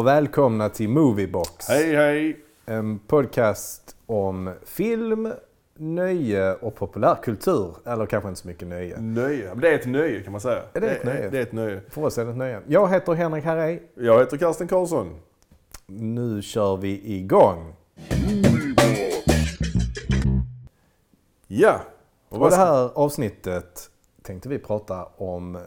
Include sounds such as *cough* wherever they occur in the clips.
Och välkomna till Moviebox. Hej hej! En podcast om film, nöje och populärkultur. Eller kanske inte så mycket nöje. Nöje. Men Det är ett nöje kan man säga. Är det ett nöje? Det är ett nöje. För oss är det ett nöje. Jag heter Henrik Harrej. Jag heter Karsten Karlsson. Nu kör vi igång. Ja. Och det här avsnittet tänkte vi prata om eh,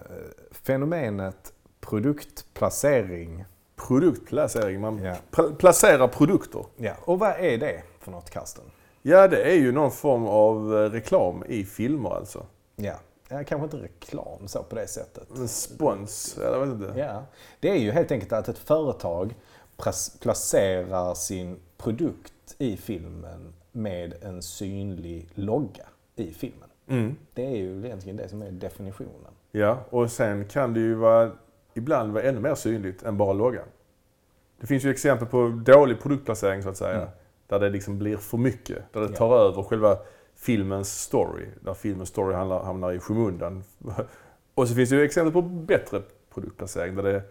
fenomenet produktplacering. Produktplacering. Man Ja. pla- placerar produkter. Ja. Och vad är det för något, Karsten? Ja, det är ju någon form av eh, reklam i filmer alltså. Ja. ja, kanske inte reklam så på det sättet. En spons, eller jag vet inte. Ja, det är ju helt enkelt att ett företag placerar sin produkt i filmen med en synlig logga i filmen. Mm. Det är ju egentligen det som är definitionen. Ja, och sen kan det ju vara, ibland vara ännu mer synligt än bara loggan. Det finns ju exempel på dålig produktplacering så att säga. Mm. Där det liksom blir för mycket. Där det Ja. tar över själva filmens story. Där filmens story hamnar, hamnar i skymundan. *laughs* Och så finns det ju exempel på bättre produktplacering där det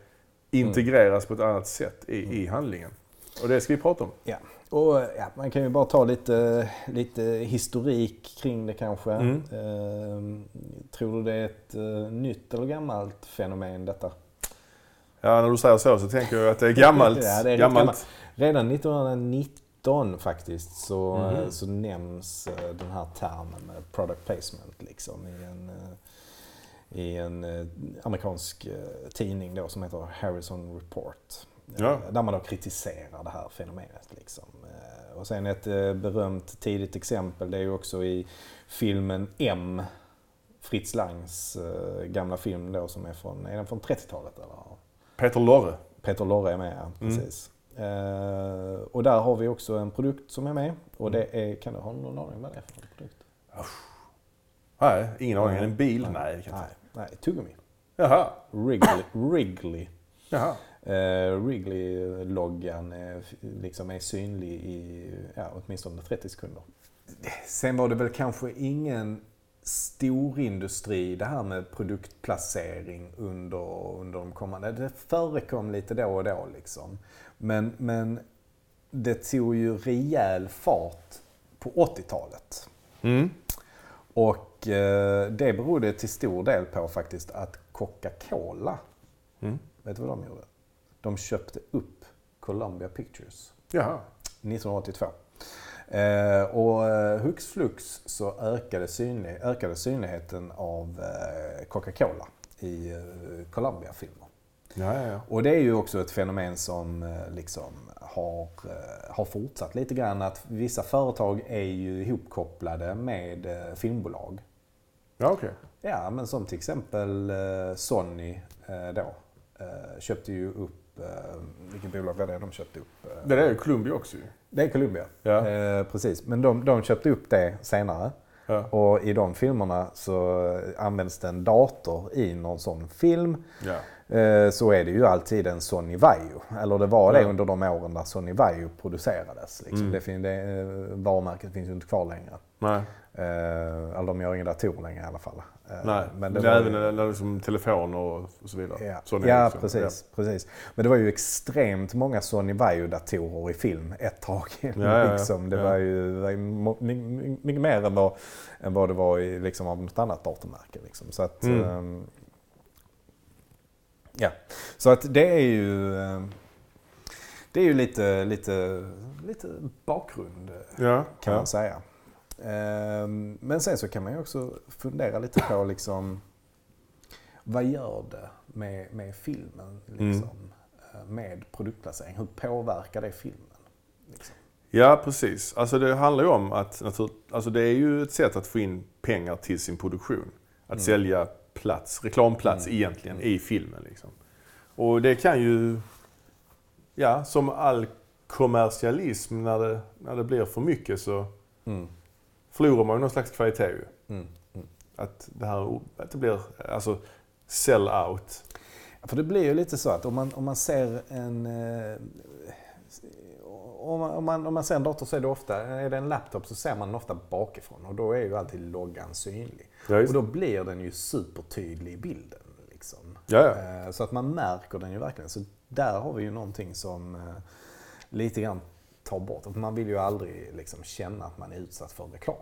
integreras på ett annat sätt i, i handlingen. Och det ska vi prata om. Ja. Och ja, man kan ju bara ta lite, lite historik kring det kanske. Mm. Ehm, tror du det är ett eh, nytt eller gammalt fenomen detta? Ja, när du säger så så tänker jag att det är gammalt. *laughs* Ja, det är gammalt. gammalt. Redan 1919 faktiskt så, Mhm. så nämns eh, den här termen med product placement liksom i en, eh, i en eh, amerikansk eh, tidning då som heter Harrison Report. Ja. Eh, Där man då kritiserar det här fenomenet. Liksom. Eh, Och sen ett eh, berömt tidigt exempel det är ju också i filmen M. Fritz Langs eh, gamla film då som är från, är den från 30-talet eller? Peter Lorre. Peter Lorre är med, ja. Mm. Precis. Eh, och där har vi också en produkt som är med. Och det är, kan du ha någon aning vad det är för produkt? Nej, ingen aning. En bil? Nej. Nej, Nej, nej tuggummi. Jaha. Wrigley. Wrigley. Jaha. Eh, Wrigley-loggan är, liksom är synlig i ja, åtminstone 30 sekunder. Sen var det väl kanske ingen storindustri det här med produktplacering under, under de kommande... Det förekom lite då och då liksom. Men, men det tog ju rejäl fart på 80-talet. Mm. Och eh, det berodde till stor del på faktiskt att Coca-Cola, Mm. vet du vad de gjorde? De köpte upp Columbia Pictures Jaha. 1982. Eh, och eh, hux flux så ökade, synlig, ökade synligheten av eh, Coca-Cola i eh, Columbia-filmer. Ja, ja, ja. Och det är ju också ett fenomen som eh, liksom har, eh, har fortsatt lite grann. Att vissa företag är ju ihopkopplade med filmbolag. Ja, okej. Ja, men som till exempel Sony då. Köpte ju upp, vilket bolag var det de köpte upp? Det där är ju Columbia också ju. Det är Columbia. Ja. Eh, precis, men de, de köpte upp det senare. Ja. Och i de filmerna så används det en dator i någon sån film. ja. Eh, så är det ju alltid en Sony Vaio. Eller det var det Ja. under de åren där Sony Vaio producerades. Liksom. Mm. Det, fin- det, eh, varumärket finns ju inte kvar längre. Nej. Eh, eller de gör inga datorer längre i alla fall. Eh, Nej. Men det det var även ju- när telefoner och så vidare. Ja, Sony ja Ericsson. precis, precis. Men det var ju extremt många Sony Vaio-datorer i film ett tag. *laughs* Ja, ja, ja. liksom. Det Ja. var ju det var mycket mer än vad, än vad det var i, liksom, av något annat datormärke. Liksom. Så att, Mm. ehm, ja. Så att det är ju, ehm, det är ju lite, lite, lite bakgrund Ja. Ja. kan ja. man säga. Ehm, Men sen så kan man ju också fundera lite på liksom, vad gör det med, med filmen liksom, eh, med produktplacering? Hur påverkar det filmen? Liksom? Ja, precis. Alltså det handlar ju om att alltså det är ju ett sätt att få in pengar till sin produktion. Att Mm. sälja plats, reklamplats Mm. egentligen i filmen. Liksom. Och det kan ju, ja, som all kommersialism, när det, när det blir för mycket så Mm. förlorar man ju någon slags kvalitet ju. Mm. Mm. Att det här, att det blir, alltså sell out. För det blir ju lite så att om man, om man ser en... eh, Om man, om, man, om man ser en dator så är det ofta, är det en laptop så ser man den ofta bakifrån och då är ju alltid loggan synlig. Ja, Och då blir den ju supertydlig i bilden. Liksom. Ja, ja. Eh, Så att man märker den ju verkligen. Så där har vi ju någonting som eh, lite grann tar bort. Man vill ju aldrig liksom känna att man är utsatt för reklam.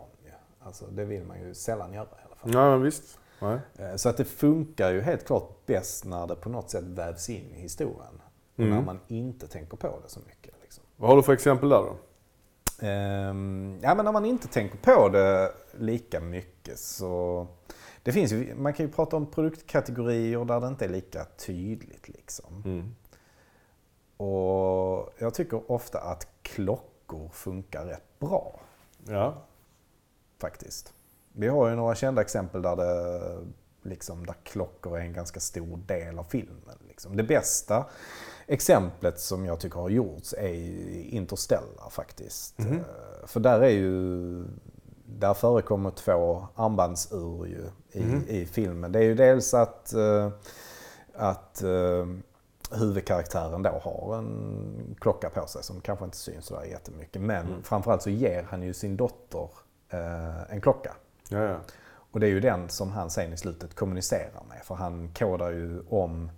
Alltså, det vill man ju sällan göra i alla fall. Ja, visst. Nej. Eh, Så att det funkar ju helt klart bäst när det på något sätt vävs in i historien. Och Mm. när man inte tänker på det så mycket. Liksom. Vad har du för exempel där då? Ehm, ja, men när man inte tänker på det lika mycket så... Det finns ju, man kan ju prata om produktkategorier där det inte är lika tydligt. Liksom. Mm. Och jag tycker ofta att klockor funkar rätt bra Ja. faktiskt. Vi har ju några kända exempel där, det, liksom, där klockor är en ganska stor del av filmen. Liksom. Det bästa exemplet som jag tycker har gjorts är Interstellar faktiskt. Eh, För där är ju där förekommer två armbandsur ju i, Mhm. i filmen. Det är ju dels att, eh, att eh, huvudkaraktären då har en klocka på sig som kanske inte syns sådär jättemycket. Men Mm. framförallt så ger han ju sin dotter en klocka. Ja, ja. Och det är ju den som han sen i slutet kommunicerar med. För han kodar ju om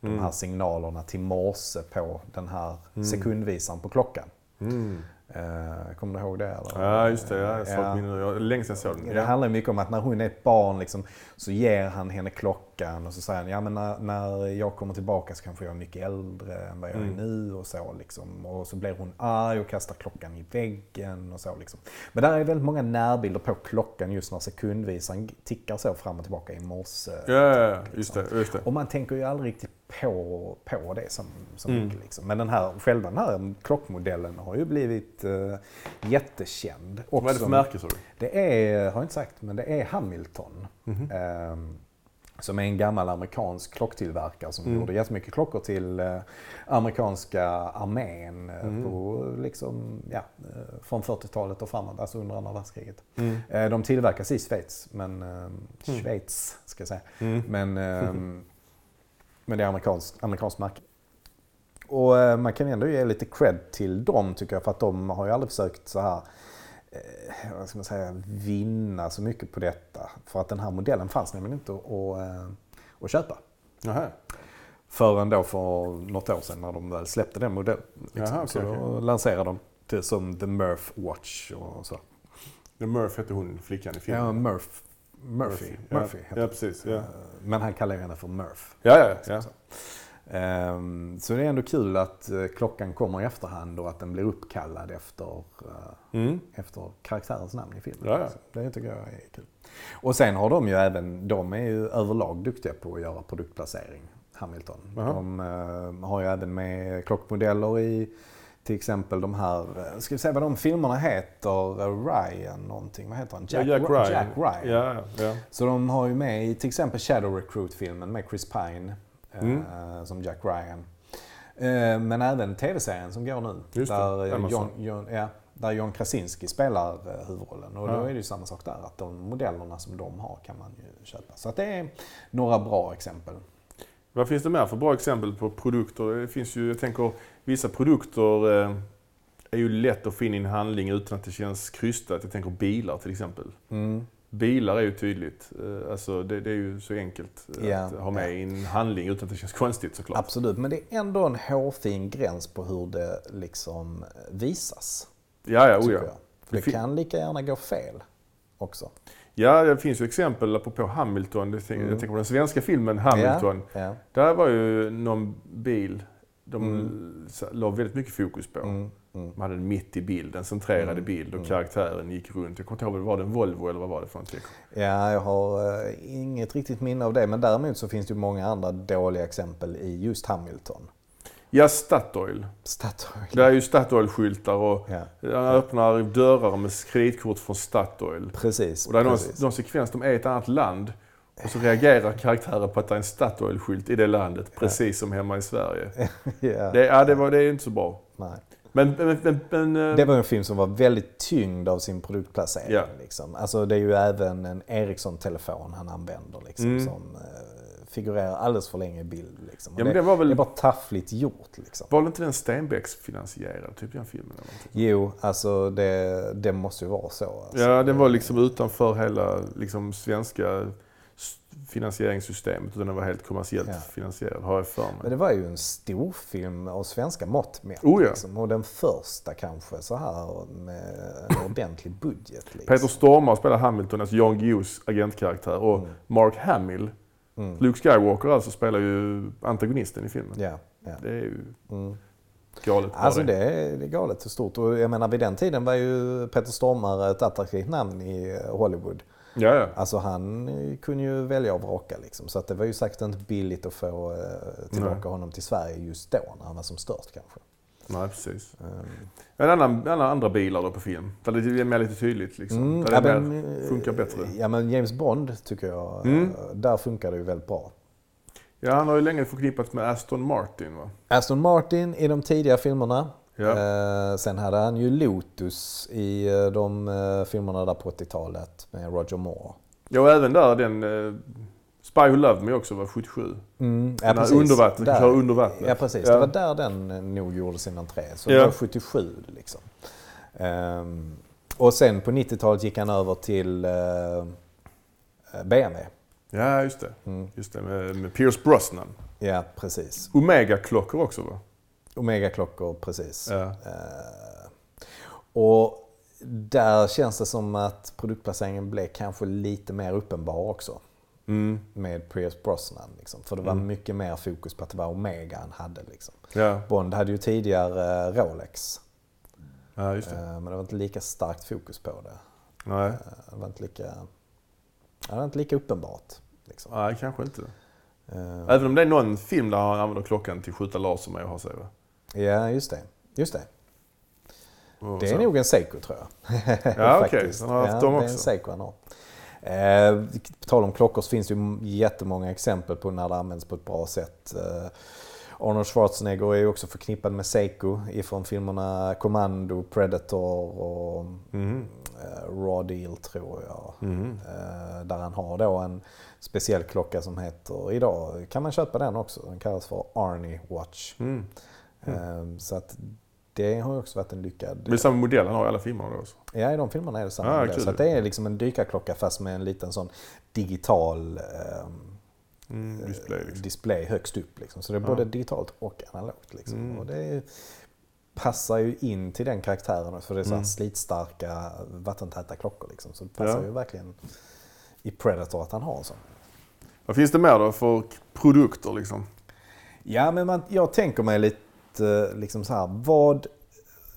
de Mm. här signalerna till morse på den här sekundvisaren på klockan. Mm. Eh, kommer du ihåg det? Eller? Ja, just det. Ja, jag Ja. ja. nu. Jag- Länge sedan jag såg den. Det handlar mycket om att när hon är ett barn liksom, så ger han henne klockan och så säger han ja men när, när jag kommer tillbaka så kanske jag är mycket äldre än vad jag Mm. är nu och så liksom. Och så blir hon arg och kastar klockan i väggen och så liksom. Men där är väldigt många närbilder på klockan just när sekundvisaren tickar så fram och tillbaka i morse. Ja, ja, ja. Just det. Just det. Och man tänker ju aldrig riktigt på, på det som, så Mm. mycket. Liksom. Men den här, själva den här klockmodellen har ju blivit uh, jättekänd. Vad är det för märke sa du? det är, har jag inte sagt, men det är Hamilton. Mhm. ehm, som är en gammal amerikansk klocktillverkare som Mm. gjorde jättemycket klockor till eh, amerikanska armén eh, Mm. på, liksom, ja, eh, från 40-talet och framåt, alltså under andra världskriget. Mm. De tillverkas i Schweiz, men, eh, Schweiz ska jag säga. Mm. Men, *laughs* men det är amerikanskt amerikansk märke. Och man kan ändå ge lite cred till dem tycker jag för att de har ju aldrig försökt så här eh, vad ska man säga, vinna så mycket på detta. För att den här modellen fanns nämligen inte att, att, eh, köpa. Jaha. Förrän då för något år sedan när de väl släppte den modellen. Liksom. Jaha, okej, så då okej. lanserade de det som The Murph Watch och så. The Murph hette hon, flickan i filmen. Ja, Murph. Murphy. Ja, Murphy ja, precis. Ja. Eh, Men han kallar henne för Murph. Ja, ja, ja. Så. Ehm, Så det är ändå kul att eh, klockan kommer i efterhand och att den blir uppkallad efter, eh, Mm. efter karaktärens namn i filmen. Ja, ja. Så Det tycker jag är kul. Och sen har de ju även, de är ju överlag duktiga på att göra produktplacering, Hamilton. Jaha. De eh, har ju även med klockmodeller i till exempel de här, ska vi säga vad de filmerna heter? Ryan någonting, vad heter han? Ja, Jack Ryan. Jack Ryan. Ja, ja. Så de har ju med i till exempel Shadow Recruit-filmen med Chris Pine Mm. som Jack Ryan. Eh, men även tv-serien som går nu. Just det, där, eh, Amazon. John, John, ja, där John Krasinski spelar eh, huvudrollen. Och Ja. då är det ju samma sak där. Att de modellerna som de har kan man ju köpa. Så det är några bra exempel. Vad finns det mer för bra exempel på produkter? Det finns ju, jag tänker, vissa produkter eh, är ju lätt att få in i en handling utan att det känns krystat. Jag tänker bilar till exempel. Mm. Bilar är ju tydligt. Eh, Alltså det, det är ju så enkelt Ja, att ha med i en handling utan att det känns konstigt såklart. Absolut, men det är ändå en hårfin gräns på hur det liksom eh, visas. Ja, ja, tycker ja. jag. För det Det kan lika gärna gå fel också. Ja, det finns ju exempel apropå Hamilton. Jag tänker, Mm. jag tänker på den svenska filmen Hamilton. Ja. Där var ju någon bil de Mm. la väldigt mycket fokus på. Mm, mm. De hade den mitt i bilden, centrerad Mm, bild och mm. karaktären gick runt. Jag kommer inte ihåg, var det en Volvo eller vad var det för någonting? Ja, jag har eh, inget riktigt minne av det. Men däremot så finns det ju många andra dåliga exempel i just Hamilton. Ja, Statoil. Statoil. Det är ju Statoil-skyltar och Ja, han öppnar dörrar med kreditkort från Statoil. precis. Och det är någon, någon sekvens, de är i ett annat land. Och så reagerar karaktären på att det är en Statoil-skylt i det landet, precis som hemma i Sverige. *laughs* ja, Det, ja, det, var, det är inte så bra. nej. Men, men, men, eh, Det var en film som var väldigt tyngd av sin produktplacering. Ja. Liksom. Alltså, det är ju även en Ericsson-telefon han använder liksom, Mm. som eh, figurerar alldeles för länge i bild. Liksom. Ja, men det, det var det väl, bara taffligt gjort. Liksom. var det inte den Stenbecks-finansierad, typ den filmen? Eller någonting? Jo, alltså det, det måste ju vara så. Alltså. Ja, den var liksom utanför hela liksom, svenska finansieringssystemet utan den var helt kommersiellt Ja. finansierad, har jag för mig. Men det var ju en stor film av svenska mått mätt. Oh ja. liksom. Och den första kanske så här med en ordentlig budget. Liksom. Peter Stormare spelar Hamilton, alltså Jan Guillous agentkaraktär. Och Mm. Mark Hamill, Mm. Luke Skywalker alltså, spelar ju antagonisten i filmen. Ja, ja. Det är ju Mm. galet Alltså det är, det är galet hur stort. Och jag menar vid den tiden var ju Peter Stormare ett attraktivt namn i Hollywood. Ja, ja. Alltså han kunde ju välja och vraka liksom. Så att det var ju säkert inte billigt att få eh, tillbaka Nej. honom till Sverige just då när han var som störst kanske. Nej, precis. Um, En annan, en andra bilar då på film. Där det är mer lite tydligt liksom. mm, där ja, det men, mer eh, funkar bättre. Ja men James Bond tycker jag, Mm. eh, där funkar det ju väldigt bra. Ja, han har ju länge förknippats med Aston Martin va? Aston Martin i de tidiga filmerna. Ja. Eh, sen hade han ju Lotus i eh, de eh, filmerna där på 80-talet med Roger Moore. Ja, och även där den Spy Who Loved Me också var 77. Mm, ja, Den Där- kör under vattnet. Ja precis, Ja. det var där den nog gjorde sin entré. Så Ja. det var 77 liksom. Ehm, och sen på 90-talet gick han över till BMW. Ja, just det. Mm, Just det, med, med Pierce Brosnan. ja, precis. Omega-klockor också va? Omega-klockor, precis. Ja. Eh, och där känns det som att produktplaceringen blev kanske lite mer uppenbar också. Mm. Med Pierce Brosnan. Liksom. För det var Mm. mycket mer fokus på att det var Omega han hade. Liksom. Ja. Bond hade ju tidigare Rolex. ja, det. Eh, Men det var inte lika starkt fokus på det. Nej. Eh, Det var inte lika, det var inte lika uppenbart. Liksom. Nej, kanske inte. Eh, Även om det är någon film där han använder klockan till att skjuta laser med och ha sig va? Ja, just det. Just det. Och Det så. är nog en Seiko tror jag. Ja, *laughs* okej. Faktiskt. Han har haft ja, dem Det är också. en Seiko han har. Eh, på tal om klockor så finns det ju jättemånga exempel på när det används på ett bra sätt. Eh, Arnold Schwarzenegger är ju också förknippad med Seiko ifrån filmerna Commando, Predator och eh, Raw Deal tror jag. Eh, där han har då en speciell klocka som heter, idag kan man köpa den också, den kallas för Arnie Watch. Mm. Eh, så att det har också varit en lyckad... Är samma modell han har i alla filmerna då också. Ja, i de filmerna är det samma. Ah, modell. kul. så det är liksom en dykarklocka fast med en liten sån digital ehm, Mm, display liksom. display högst upp. Liksom. Så det är Ja. både digitalt och analogt. Liksom. Mm. Och det passar ju in till den karaktären för det är så Mm. slitstarka, vattentäta klockor. Liksom. Så det passar Ja. ju verkligen i Predator att han har en sån. Vad finns det mer då för produkter liksom? Ja, men man, jag tänker mig lite liksom så här. Vad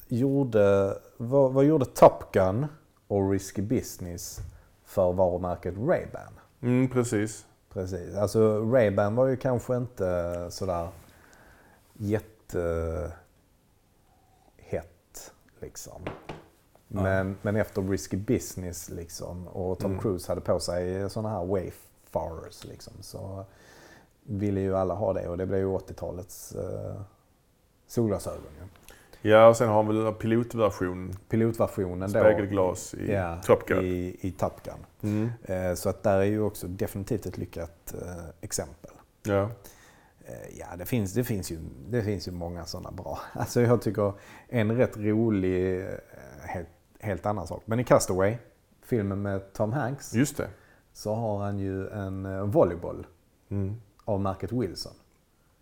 gjorde, vad, vad gjorde Top Gun och Risky Business för varumärket Ray-Ban? Mm, precis. Precis. Alltså Ray-Ban var ju kanske inte sådär jättehett liksom. Men, men efter Risky Business liksom och Tom Mm. Cruise hade på sig sådana här Wayfarers liksom så ville ju alla ha det och det blev ju 80-talets eh, solglasögon. Ja, och sen har han väl pilotversion, Pilotversionen då. spegelglas i ja, Top Gun. I, i Top Gun. Mm. Eh, så att där är ju också definitivt ett lyckat eh, exempel. Ja. Eh, Ja, det finns, det, finns ju, det finns ju många sådana bra. *laughs* Alltså jag tycker en rätt rolig, helt, helt annan sak. Men i Castaway, filmen med Tom Hanks, Just det. så har han ju en volleyboll Mm. av märket Wilson.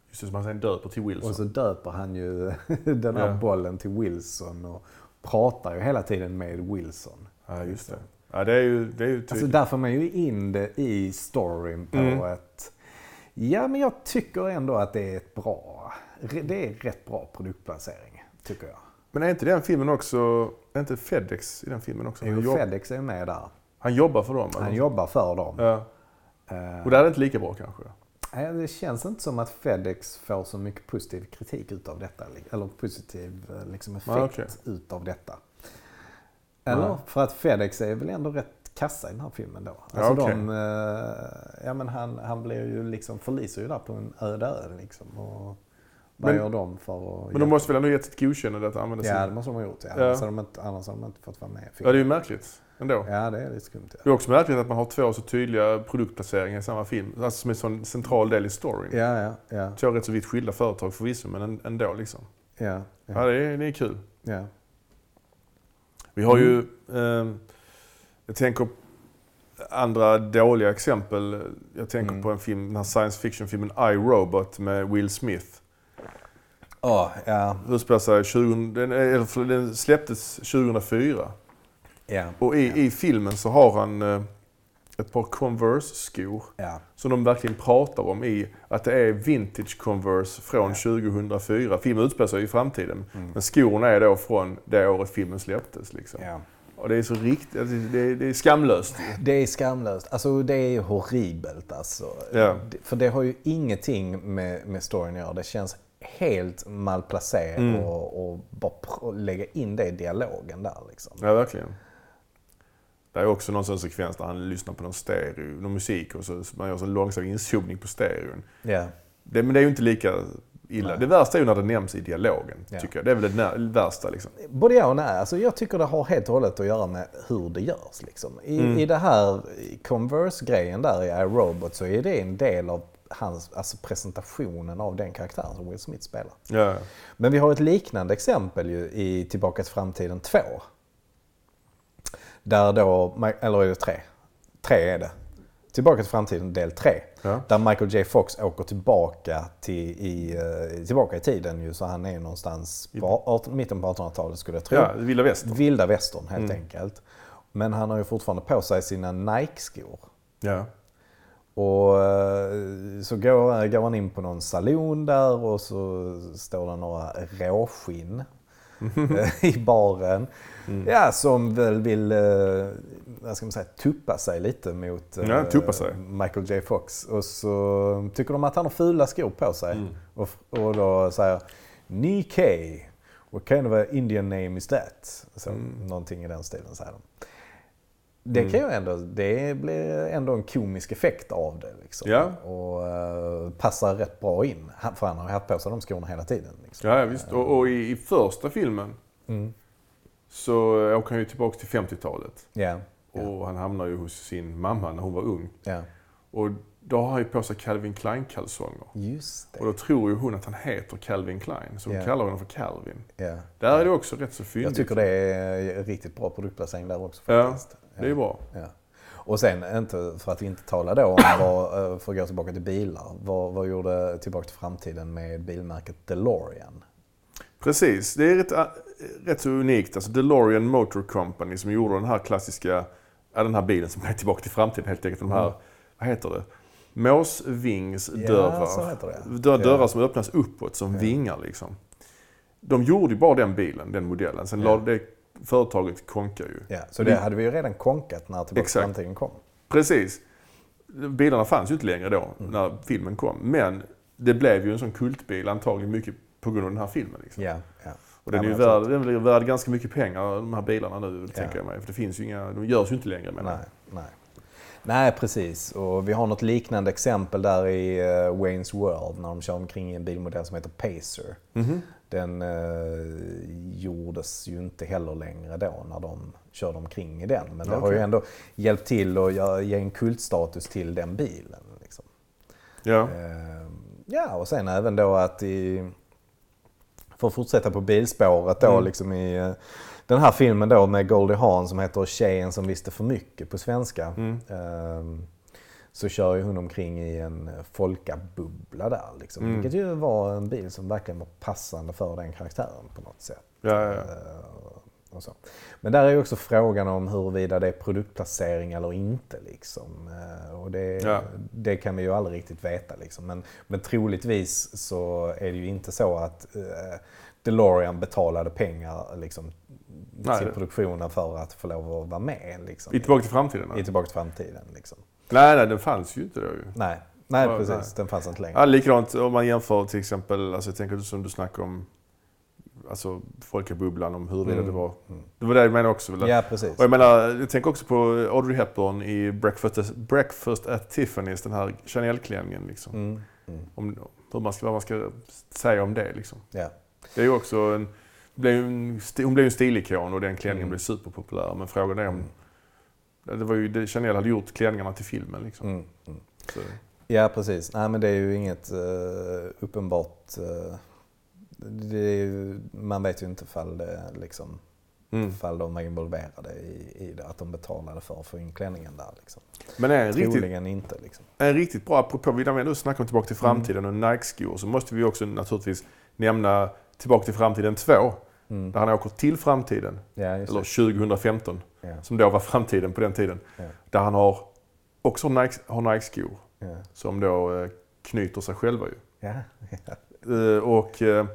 Just det, som han sen döper till Wilson. Och så döper han ju *laughs* den här Ja. bollen till Wilson och pratar ju hela tiden med Wilson. Ja, just det. Ja, det är ju, det är ju Alltså där får man ju in det i storyn på Mm. ett... Ja, men jag tycker ändå att det är ett bra... Det är rätt bra produktplacering, tycker jag. Men är inte den filmen också, är inte Fedex i den filmen också? Jo, jobb, Fedex är med där. han jobbar för dem? Han jobbar för dem. Ja. Eh, Och där är det inte lika bra kanske? Det känns inte som att Fedex får så mycket positiv kritik utav detta. Eller positiv eh, liksom, effekt Ah, okej. utav detta. Eller? Nej. För att Fedex är väl ändå rätt kassa i den här filmen då. Ja, Alltså okej. de, eh, ja men han, han blir ju liksom, förliser ju där på en öde ö liksom. Och vad Men- gör de för att... Men de måste väl ändå gett sitt godkännande att använda Ja, det sin... måste de ha gjort. Ja. Ja. Annars, hade de inte, annars hade de inte fått vara med i Ja, det är ju märkligt ändå. Ja, det är lite skumt. Ja. Det är också märkligt att man har två så tydliga produktplaceringar i samma film. Alltså som en sån central del i storyn. Ja, ja, ja. Två rätt så vitt skilda företag förvisso, men en- ändå liksom. ja, Ja, ja, det är, det är kul. ja. Vi har ju... Eh, jag tänker... andra dåliga exempel. Jag tänker Mm. på en film, den här science fiction-filmen I, Robot med Will Smith. Ja, ja, Utspelar sig 20, den, den släpptes 2004. ja, Och i, i filmen så har han eh, ett par Converse-skor. ja. Som de verkligen pratar om i att det är vintage Converse från Ja. 2004. Filmen utspelar sig i framtiden. Mm. Men skorna är då från det året filmen släpptes. Liksom. ja. Och det är så riktigt, alltså, det, är- det är skamlöst. Det är skamlöst. Alltså det är horribelt alltså. Ja. För det har ju ingenting med, med storyn att göra. Det känns helt malplacerat Mm. och, och bara lägga in det i dialogen där liksom. Ja, verkligen. Det är också någon sån sekvens där han lyssnar på någon stereo, någon musik och så man gör en långsam inzoomning på stereon. Ja. Det, men det är ju inte lika illa. Nej. Det värsta är ju när det nämns i dialogen, Ja. tycker jag. Det är väl det värsta liksom. Både ja och nej. Alltså jag tycker det har helt och hållet att göra med hur det görs. Liksom. I, Mm. I det här Converse-grejen där i iRobot så är det en del av hans, alltså presentationen av den karaktären som Will Smith spelar. Ja, Men vi har ett liknande exempel ju i Tillbaka till framtiden 2. Där då, eller är det 3? 3 är det. Tillbaka till framtiden del 3. ja. Där Michael J Fox åker tillbaka, till, i, eh, tillbaka i tiden ju, så han är någonstans på 18, mitten på 1800-talet skulle jag tro. ja Vilda Västern. Vilda västern helt Mm. enkelt. Men han har ju fortfarande på sig sina Nike-skor. Ja. Och eh, så går, går han in på någon salon där och så står det några råskinn *laughs* eh, i baren. Mm. Ja, som väl vill, eh, vad ska man säga, tuppa sig lite mot eh, Ja, tuppa sig. Michael J Fox. Och så tycker de att han har fula skor på sig. Mm. Och, och då säger Nikkei, what kind of a Indian name is that? Så, Mm. Någonting i den stilen säger de. Det, kan ju ändå, det blir ändå en komisk effekt av det. Liksom. Ja. Och eh, passar rätt bra in. För han har ju haft på sig de skorna hela tiden. Liksom. Ja, ja, visst. Och, och i, i första filmen Mm. så åker han ju tillbaka till 50-talet. Ja. Ja. Och han hamnar ju hos sin mamma när hon var ung. ja, Och då har han ju på sig Calvin Klein-kalsonger. just Och det. då tror ju hon att han heter Calvin Klein, så hon Ja. kallar honom för Calvin. Ja. Där är det också rätt så fyndigt. Jag tycker det är riktigt bra produktplacering där också Ja, faktiskt. Det är ju bra. Ja. Och sen, inte, för att inte tala då om, vad, eh, för att gå tillbaka till bilar. Vad, vad gjorde Tillbaka till framtiden med bilmärket DeLorean? Precis, det är rätt, äh, rätt så unikt. Alltså DeLorean Motor Company som gjorde den här klassiska, den här bilen som är tillbaka till framtiden helt enkelt. De här, Mm. vad heter det? Måsvingsdörrar. Ja, dörrar Ja. som öppnas uppåt som Ja. vingar liksom. De gjorde ju bara den bilen, den modellen. Sen Ja. la det företaget konka ju. Ja, så det hade vi ju redan konkat när Tillbaka till framtiden kom. Precis. Bilarna fanns ju inte längre då Mm. när filmen kom. Men det blev ju en sån kultbil antagligen mycket på grund av den här filmen. Liksom. Ja, ja. Och den, är ju värd, den blir värd ganska mycket pengar, de här bilarna nu, Ja. tänker jag mig. För det finns ju inga, de görs ju inte längre menar Nej, nej. Nej, precis. Och vi har något liknande exempel där i uh, Wayne's World när de kör omkring i en bilmodell som heter Pacer. Mhm. Den eh, gjordes ju inte heller längre då när de körde omkring i den. Men det har ju ändå hjälpt till att ge en kultstatus till den bilen. Liksom. Ja. Eh, ja, och sen även då att i, för att fortsätta på bilspåret då Mm. liksom i eh, den här filmen då med Goldie Hawn som heter Tjejen som visste för mycket på svenska. Mm. eh, så kör ju hon omkring i en folkabubbla där liksom. Mm. Vilket ju var en bil som verkligen var passande för den karaktären på något sätt. Ja, ja, ja. Eh. Men där är ju också frågan om huruvida det är produktplacering eller inte. Liksom. Eh, Och det, det kan vi ju aldrig riktigt veta. Liksom. Men, men troligtvis så är det ju inte så att eh, DeLorean betalade pengar liksom, till produktionen för att få lov att vara med. Liksom, I Tillbaka till framtiden? i Tillbaka till framtiden. Liksom. Nej, nej, den fanns ju inte då. Nej, nej Ja, precis. nej. Den fanns inte längre. Ja, likadant om man jämför till exempel, alltså jag tänker som du snackade om, alltså folkabubblan om huruvida Mm. det var, Mm. det var det jag menade också. Väl? Ja, precis. Och jag menar, jag tänker också på Audrey Hepburn i Breakfast, Breakfast at Tiffany's, den här Chanel-klänningen. Liksom. Mm. Mm. Om, hur man ska, vad man ska säga om det. Liksom. Ja. Det är ju också en, blev hon blev ju en stilikon och den klänningen Mm. blev superpopulär. Men frågan är om, det var ju det Chanel hade gjort klänningarna till filmen. Liksom. Mm. Mm. Så, Ja, precis. Nej, men det är ju inget uh, uppenbart... är ju, man vet ju inte ifall det liksom Mm. Ifall de var involverade i, i det. Att de betalade för att få in klänningen där. Liksom. Men är en riktigt, Troligen inte. Liksom. en riktigt bra, apropå, när vi ändå snackar om Tillbaka till framtiden och Nike-skor, så måste vi också naturligtvis nämna Tillbaka till framtiden 2. Mm. Där han åker till framtiden, Ja, eller det. 2015, Ja, som då var framtiden på den tiden. Ja. Där han har också har Nike, har Nike-skor ja. som då eh, knyter sig själva ju. *laughs* Eh, och eh,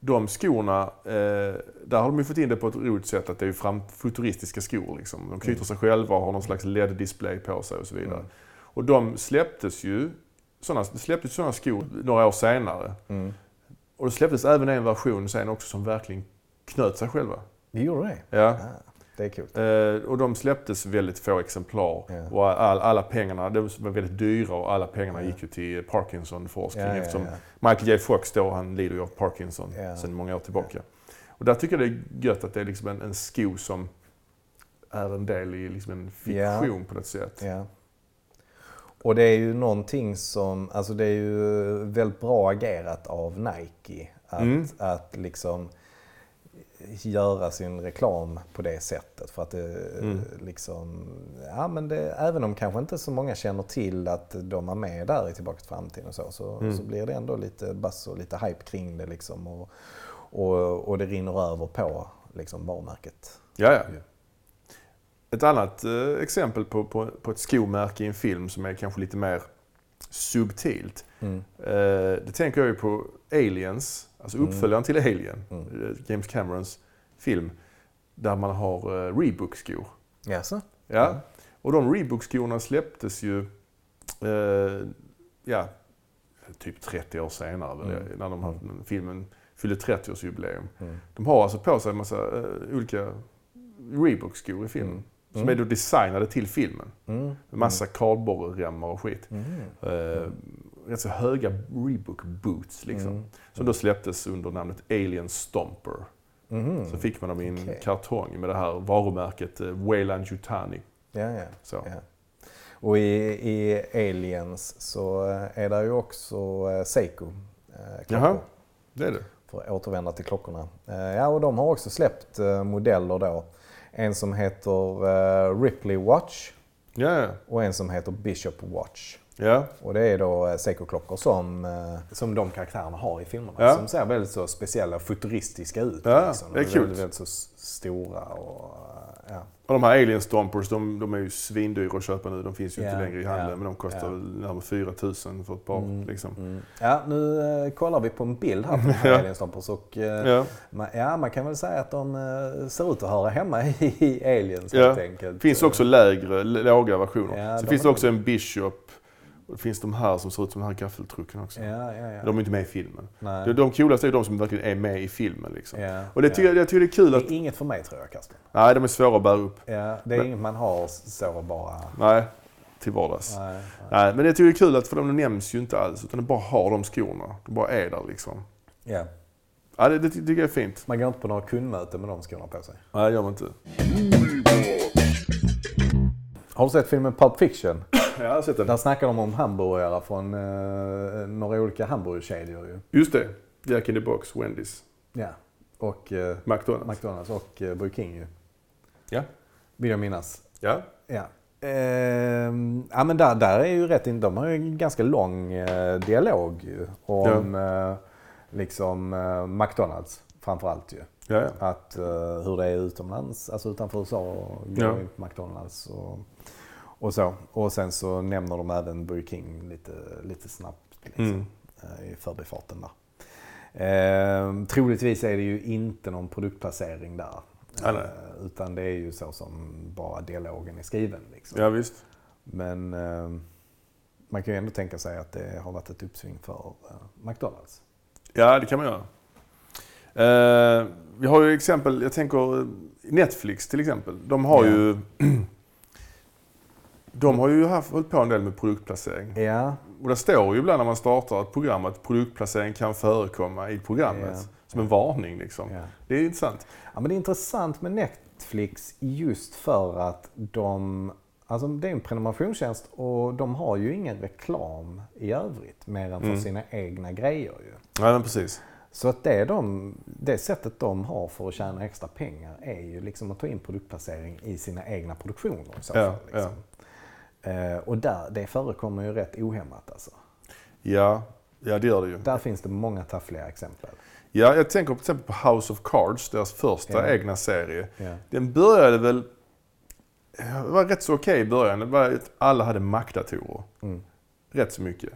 de skorna, där har de ju fått in det på ett roligt sätt att det är fram, futuristiska skor. Liksom. De knyter Mm. sig själva och har någon slags LED-display på sig och så vidare. Mm. Och de släpptes ju, sådana, släpptes sådana skor några år senare. Mm. Och det släpptes även en version sen också som verkligen knöt sig själva. Det gjorde det? Ja. Ja, det är kul. Eh, och de släpptes väldigt få exemplar. Ja. Och all, alla pengarna, de var väldigt dyra och alla pengarna Ja. gick ju till Parkinson-forskning. Ja, eftersom. Michael J Fox då, han lider ju av Parkinson Ja. sedan många år tillbaka. Och där tycker jag det är gött att det är liksom en, en sko som är en del i liksom en fiktion på något sätt. Och det är ju någonting som, alltså det är ju väldigt bra agerat av Nike. Att, Mm. att liksom göra sin reklam på det sättet. För att det Mm. liksom, ja men det, även om kanske inte så många känner till att de är med där i Tillbaka till framtiden och så, så, Mm. så blir det ändå lite buzz och lite hype kring det liksom. Och, och, och det rinner över på liksom varumärket. Ja, ja. Ett annat eh, exempel på, på, på ett skomärke i en film som är kanske lite mer subtilt. Mm. Eh, det tänker jag ju på Aliens, alltså Mm. uppföljaren till Alien, Mm. eh, James Camerons film. Där man har eh, Reebok-skor. Jaså? Ja. Mm. Och de Reebok-skorna släpptes ju eh, ja, typ 30 år senare, Mm. när de, när filmen fyllde 30-årsjubileum. Mm. De har alltså på sig en massa eh, olika Reebok-skor i filmen. Mm. Som är då designade till filmen. Mm. Massa kardborreremmar och skit. Mm. Eh, rätt så höga Reebok-boots liksom. Mm. Som då släpptes under namnet Alien Stomper. Mhm. Så fick man dem i en Okej. kartong med det här varumärket eh, Wayland Yutani. Ja, ja. Så. ja. Och i, i Aliens så är det ju också eh, Seiko. Eh, Jaha. Det är det. För att återvända till klockorna. Eh, ja, och de har också släppt eh, modeller då. En som heter eh, Ripley Watch Ja, ja. och en som heter Bishop Watch. Ja. Och det är då eh, Seiko-klockor som, eh, som de karaktärerna har i filmerna. Ja. Som ser väldigt så speciella och futuristiska ut. Ja, liksom. det är De kul. Väldigt, väldigt så stora och eh, ja. Och de här Alien Stompers, de, de är ju svindyra att köpa nu. De finns ju Ja, inte längre i handeln. ja, Men de kostar ja. närmare 4 000 för ett par. Mm, Liksom. mm. Ja, nu eh, kollar vi på en bild här på *laughs* de här Ja. Alien Stompers och eh, Ja. man, ja, man kan väl säga att de eh, ser ut att höra hemma i, Aliens Ja. helt enkelt. Det finns också lägre, låga versioner. Ja, Sen de finns det är- också en Bishop. Och det finns de här som ser ut som den här gaffeltrucken också. Ja, ja, ja. De är inte med i filmen. Nej. De, de coolaste är de som verkligen är med i filmen. Liksom. ja, Och det tycker, jag, jag tycker det är kul Det att... är inget för mig tror jag, Karsten. Nej, de är svåra att bära upp. Ja, det är Men- inget man har så bara. Nej, till vardags. Nej. Nej, nej. men jag tycker det är kul att för de nämns ju inte alls. Utan de bara har de skorna. De bara är där liksom. Ja. Ja, det, det tycker jag är fint. Man går inte på några kundmöten med de skorna på sig. Nej, det gör man inte. Har du sett filmen Pulp Fiction? Ja, jag har sett den. Där snackar de om hamburgare från eh, några olika hamburgerkedjor ju. Just det. Jack in the Box, Wendy's, Ja. Och eh, McDonalds. McDonalds och eh, Burger King ju. Ja. Vill jag minnas. Ja. Ja. Ehm, ja men där, där är ju rätt in, de har ju en ganska lång eh, dialog ju om eh, liksom eh, McDonalds framförallt ju. Ja, ja. Att eh, hur det är utomlands, alltså utanför USA och Ja. McDonalds och, och så. Och sen så nämner de även Burger King lite, lite snabbt liksom, Mm. eh, i förbifarten där. Ehm, troligtvis är det ju inte någon produktplacering där. Eh, utan det är ju så som bara dialogen är skriven. Liksom. ja, visst. Men eh, man kan ju ändå tänka sig att det har varit ett uppsving för eh, McDonalds. Ja, det kan man göra. Eh, vi har ju exempel, jag tänker eh, Netflix till exempel. De har Ja. ju *clears throat* De har ju haft, hållit på en del med produktplacering. Ja, Och det står ju ibland när man startar ett program att produktplacering kan förekomma i programmet. Ja. Som en varning liksom. ja. Det är intressant. Ja, men det är intressant med Netflix just för att de, alltså det är en prenumerationstjänst och de har ju ingen reklam i övrigt mer än för Mm. sina egna grejer ju. Ja, men precis. Så att det, de, det sättet de har för att tjäna extra pengar är ju liksom att ta in produktplacering i sina egna produktioner i så Ja, fall. Liksom. Eh, och där, det förekommer ju rätt ohämmat alltså. Ja, ja det gör det ju. Där finns det många taffliga exempel. Ja, jag tänker till exempel på House of Cards, deras första Ja. egna serie. Ja. Den började väl... Det var rätt så okej i början. Det var alla hade Mac-datorer. Mm. Rätt så mycket.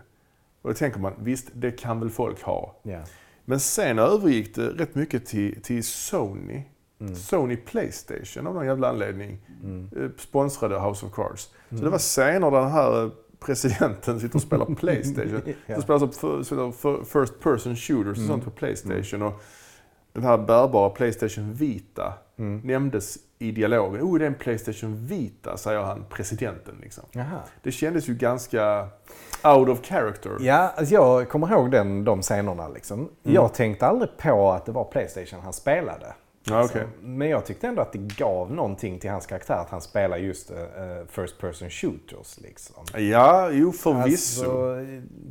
Och då tänker man, visst, det kan väl folk ha. Ja. Men sen övergick det rätt mycket till, till Sony. Mm. Sony Playstation av någon jävla anledning. Mm. eh, Sponsrade House of Cards. Så det var scener där den här eh, presidenten sitter och spelar *laughs* Playstation. Ja. För, för, för first person shooters och sånt på Playstation. Och den här bärbara Playstation Vita Mm. nämndes i dialogen. Oh, det är en Playstation Vita, säger han, presidenten. Liksom. Jaha. Det kändes ju ganska out of character. Ja, alltså jag kommer ihåg den, de scenerna. Liksom. Jag tänkte aldrig på att det var Playstation han spelade. Ja, okej. Alltså, Men jag tyckte ändå att det gav någonting till hans karaktär att han spelar just uh, first person shooters. Liksom. Ja, jo förvisso. Alltså,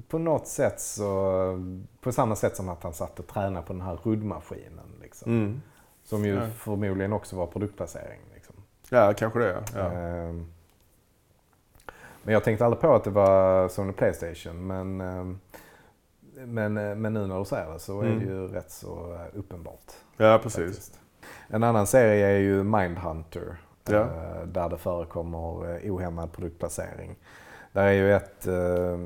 på något sätt så, på samma sätt som att han satt och tränade på den här ruddmaskinen. Liksom. Mm. Som ju Ja. förmodligen också var produktplacering. Liksom. Ja, kanske det. Ja. Ehm, Men jag tänkte aldrig på att det var Sony Playstation. Men, ehm, men, eh, men nu när du säger det så är Mm. det ju rätt så uppenbart. ja, precis. faktiskt. En annan serie är ju Mindhunter. Ja. eh, Där det förekommer eh, ohämmad produktplacering. Där är ju ett, eh,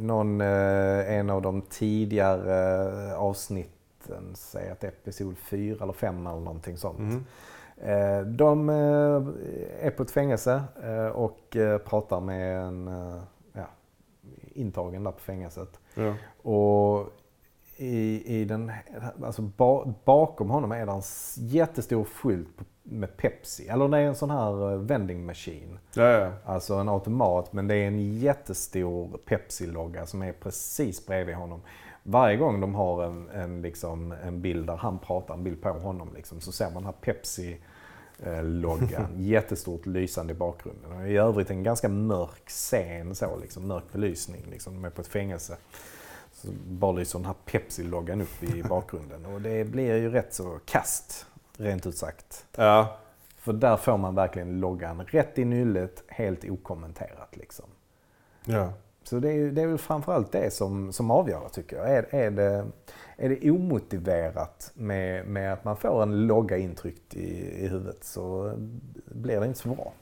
någon, en av de tidigare avsnitten, säg att episod 4 eller 5 eller någonting sånt. Mm. De är på ett fängelse och pratar med en ja, intagen där på fängelset. Ja. Och i, i den, alltså ba, bakom honom är det en jättestor skylt med Pepsi. Eller det är en sån här eh, vending machine. Ja, ja. Alltså en automat men det är en jättestor Pepsi-logga som är precis bredvid honom. Varje gång de har en, en, liksom, en bild där han pratar, en bild på honom, liksom, så ser man den här Pepsi-loggan. *laughs* Jättestort lysande i bakgrunden. Och I övrigt en ganska mörk scen, så, liksom, mörk belysning. Liksom, de är på ett fängelse. Bara lyser den här Pepsi-loggan upp i *laughs* bakgrunden. Och det blir ju rätt så kast, rent ut sagt. ja. För där får man verkligen loggan rätt i nyllet, helt okommenterat. Liksom. ja. Så det är, det är väl framförallt det som, som avgör tycker jag. Är, är, det, är det omotiverat med, med att man får en logga intryckt i, i huvudet så blir det inte så bra.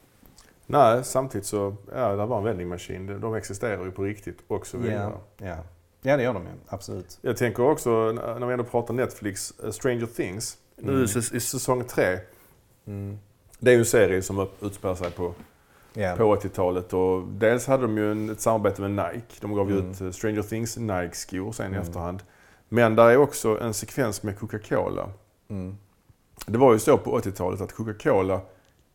Nej, samtidigt så, ja, det var en vending machine. De existerar ju på riktigt och så vidare. ja. Ja, det gör de ju. Absolut. Jag tänker också, när vi ändå pratar Netflix, eh, Stranger Things. Nu Mm. i säs- i säsong tre. Mm. Det är ju en serie som utspelar sig på, Ja. på 80-talet. Och dels hade de ju en, ett samarbete med Nike. De gav Mm. ut eh, Stranger Things Nike-skor sen i Mm. efterhand. Men där är också en sekvens med Coca-Cola. Mm. Det var ju så på 80-talet att Coca-Cola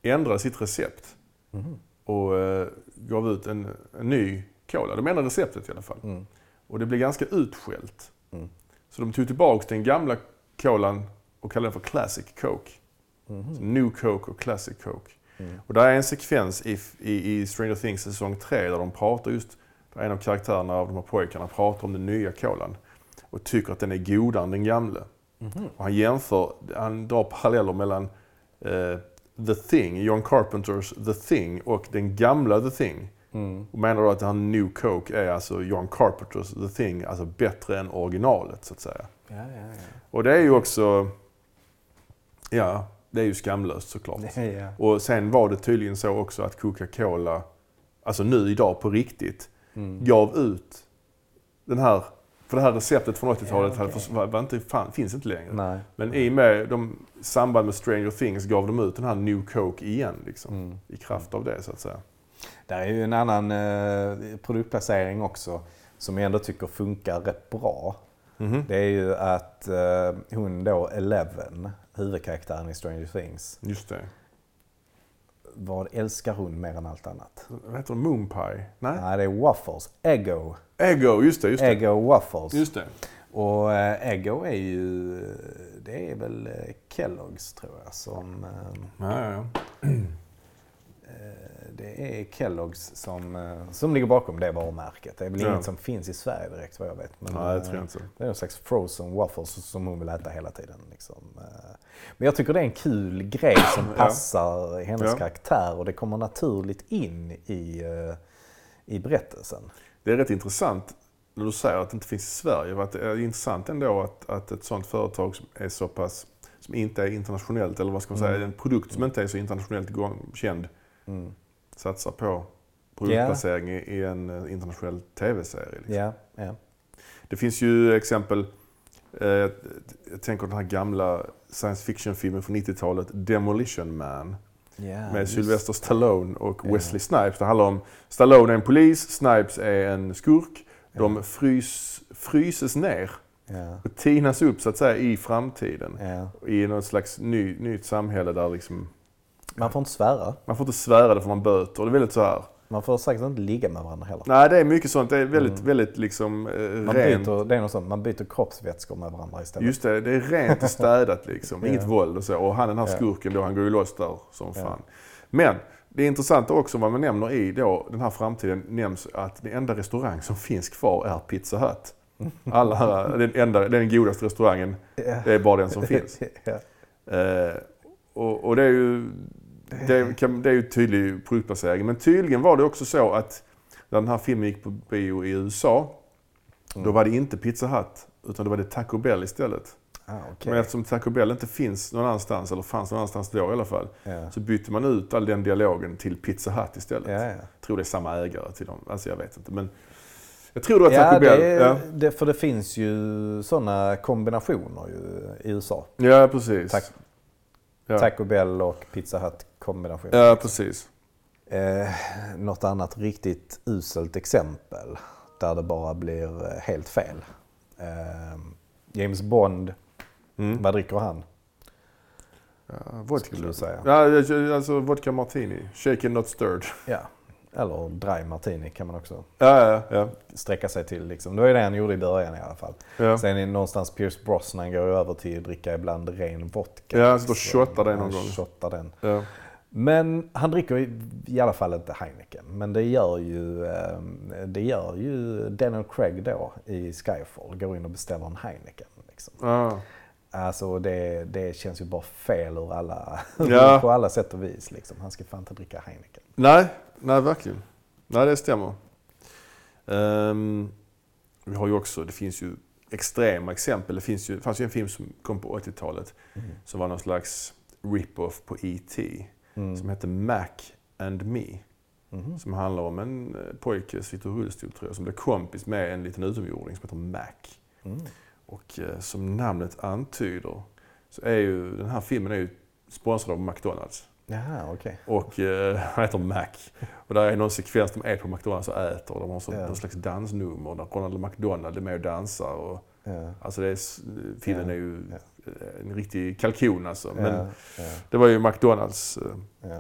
ändrade sitt recept Mhm. och eh, gav ut en, en ny cola. De ändrade receptet i alla fall. Mm. Och det blev ganska utskällt. Mm. Så de tog tillbaka den gamla colan och kallade den för Classic Coke. Så New Coke och Classic Coke. Mm. Och där är en sekvens i, i, i Stranger Things säsong 3 där de pratar just, där en av karaktärerna av de här pojkarna pratar om den nya colan. Och tycker att den är godare än den gamla. Mhm. Och han jämför, han drar paralleller mellan eh, The Thing, John Carpenters The Thing och den gamla The Thing. Mm. Och menar då att han New Coke är alltså John Carpenters The Thing, alltså bättre än originalet så att säga. Ja, ja, ja. Och det är ju också, ja, det är ju skamlöst såklart. Ja, *laughs* ja. Och sen var det tydligen så också att Coca-Cola, alltså nu idag på riktigt, Mm. gav ut den här, för det här receptet från 80-talet Ja, hade förs- var, inte, fan, finns inte längre. Nej. Men i och med de, samband med Stranger Things gav de ut den här New Coke igen liksom. Mm. I kraft av det så att säga. Där är ju en annan eh, produktplacering också som jag ändå tycker funkar rätt bra. Mhm. Det är ju att eh, hon då, Eleven, huvudkaraktären i Stranger Things, Just det. vad älskar hon mer än allt annat? Vad heter det? Moon Pie? Nej? Nej, det är Waffles. Eggo. Ego, just det. Just det. Eggo Waffles. Just det. Och eh, Eggo är ju, det är väl eh, Kellogg's tror jag som, eh, Ja, ja, ja. Eh, det är Kellogg's som, eh, som ligger bakom det varumärket. Det är väl Ja. inget som finns i Sverige direkt vad jag vet. Men, det eh, tror jag inte. det är en slags frozen waffles som hon vill äta hela tiden. Liksom. Eh, Men jag tycker det är en kul grej som *clears throat* Ja. passar hennes Ja. karaktär och det kommer naturligt in i, eh, i berättelsen. Det är rätt intressant när du säger att det inte finns i Sverige. för Att det är intressant ändå att, att ett sånt företag som är så pass, som inte är internationellt, eller vad ska man säga, Mm. en produkt som inte är så internationellt igång, känd, Mm. Satsar på produktplacering i, i en eh, internationell tv-serie. Liksom. Ja, ja. Det finns ju exempel, eh, jag tänker den här gamla science fiction-filmen från 90-talet, Demolition Man. ja med just- Sylvester Stallone och Ja. Wesley Snipes. Det handlar om Stallone är en polis, Snipes är en skurk. De Ja. frys, fryses ner och tinas upp så att säga i framtiden. I något slags ny, nytt samhälle där liksom, Man får inte svära. man får inte svära, det får man böter. Det är väldigt så här. Man får säkert inte ligga med varandra heller. Nej, det är mycket sånt. Det är väldigt, Mm. väldigt liksom eh, Man rent. byter, det är något sånt, man byter kroppsvätskor med varandra istället. Just det, det är rent och städat liksom. *laughs* Ja. Inget våld och så. Och han den här Ja. skurken då, han går ju loss där som Ja. fan. Men det är intressant också vad man nämner i då, den här framtiden nämns att den enda restaurang som finns kvar är Pizza Hut. *laughs* Alla den, enda, den godaste restaurangen, Ja. det är bara den som finns. *laughs* ja. Eh, och, och det är ju det, kan, det är ju tydlig produktplacering. Men tydligen var det också så att när den här filmen gick på bio i USA, då Mm. var det inte Pizza Hut, utan då var det Taco Bell istället. Ah, okej. Men eftersom Taco Bell inte finns någon annanstans, eller fanns någon annanstans då i alla fall, ja. så bytte man ut all den dialogen till Pizza Hut istället. Ja, ja. Jag tror det är samma ägare till dem. Alltså jag vet inte. Men jag tror det var Taco Bell. är- Ja. det, för det finns ju sådana kombinationer ju i USA. ja, precis. Tack. Ja. Taco Bell och Pizza Hut kombination. Ja, precis. Eh, något annat riktigt uselt exempel där det bara blir eh, helt fel. Eh, James Bond, Mm. vad dricker han? Ja, vodka. Skulle du säga. Ja, alltså vodka martini. Shaken not stirred. Ja. Eller dry martini kan man också Ja, ja, ja. sträcka sig till. Liksom. Det var ju det han gjorde i början i alla fall. ja. Sen är någonstans Pierce Brosnan går över till att dricka ibland ren vodka. Ja, han sitter och shottar det någon gång. shottar den. ja. Men han dricker i, i alla fall inte Heineken. Men det gör ju, eh, det gör ju Daniel Craig då i Skyfall. Går in och beställer en Heineken. Liksom. Ja. Alltså det, det känns ju bara fel ur alla, *laughs* Ja. på alla sätt och vis. Liksom. Han ska fan inte dricka Heineken. Nej, nej verkligen. Nej, det stämmer. Ehm, vi har ju också, det finns ju extrema exempel. Det finns ju, fanns ju en film som kom på 80-talet som var någon slags rip-off på E.T. Mm. som hette Mac and Me. Mhm. Som handlar om en eh, pojke som sitter i rullstol tror jag, som blir kompis med en liten utomjording som heter Mac. Mm. Och eh, som namnet antyder så är ju den här filmen är ju sponsrad av McDonalds. Jaha, okej. Och eh, han heter Mac. Och där är någon sekvens de är på McDonalds och äter. Och de har så, Ja. någon slags dansnummer där Ronald McDonald är med och dansar. Och, Ja. alltså det är, filmen är ju eh, en riktig kalkon alltså. Men det var ju McDonalds, eh,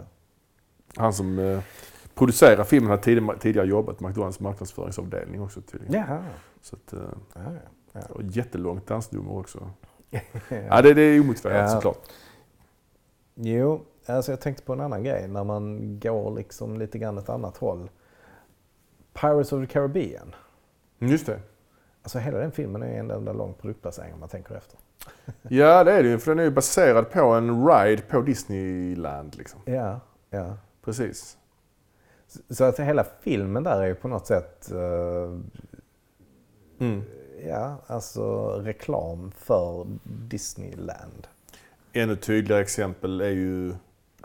han som eh, producerar filmen har tidigare, tidigare jobbat på McDonalds marknadsföringsavdelning också tydligen. Jaha. Så att, eh, Ja, ja. och jättelångt dansnummer också. *laughs* Ja. Det, det är omotiverat såklart. Jo, alltså jag tänkte på en annan grej när man går liksom lite grann ett annat håll. Pirates of the Caribbean. Just det. Alltså hela den filmen är en enda lång produktplacering om man tänker efter. *laughs* Ja, det är det ju. För den är ju baserad på en ride på Disneyland. Liksom. Ja, ja. Precis. Så- att hela filmen där är ju på något sätt, eh, Mm. ja, alltså reklam för Disneyland. Ännu tydligare exempel är ju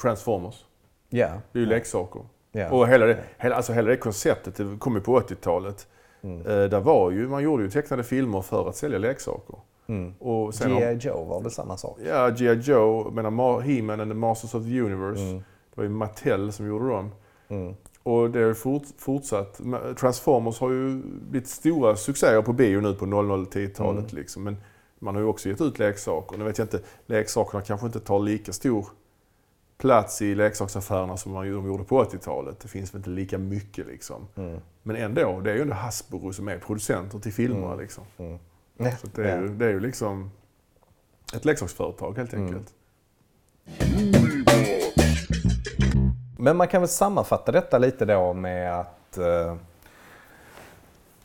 Transformers. Ja. Det är ju leksaker. Ja. Och hela det, hela, alltså hela det konceptet det kom ju på 80-talet. Mm. Eh, där var ju, man gjorde ju tecknade filmer för att sälja leksaker. Mm. G.I. Joe var väl samma sak? Ja, G.I. Joe, menar Ma- He-Man and the Masters of the Universe. Mm. Det var ju Mattel som gjorde dem. Mm. Och det ju fort, fortsatt. Transformers har ju blivit stora succéer på bio nu på 00-10-talet. Mm. Liksom. Men man har ju också gett ut leksaker. Nu vet jag inte, leksakerna kanske inte tar lika stor plats i leksaksaffärerna som man, de gjorde på 80-talet. Det finns väl inte lika mycket liksom. Mm. Men ändå, det är ju ändå Hasbro som är producenter till filmerna. Mm. Liksom. Mm. Så det, är ju, det är ju liksom ett leksaksföretag helt Mm. enkelt. Men man kan väl sammanfatta detta lite då med att eh,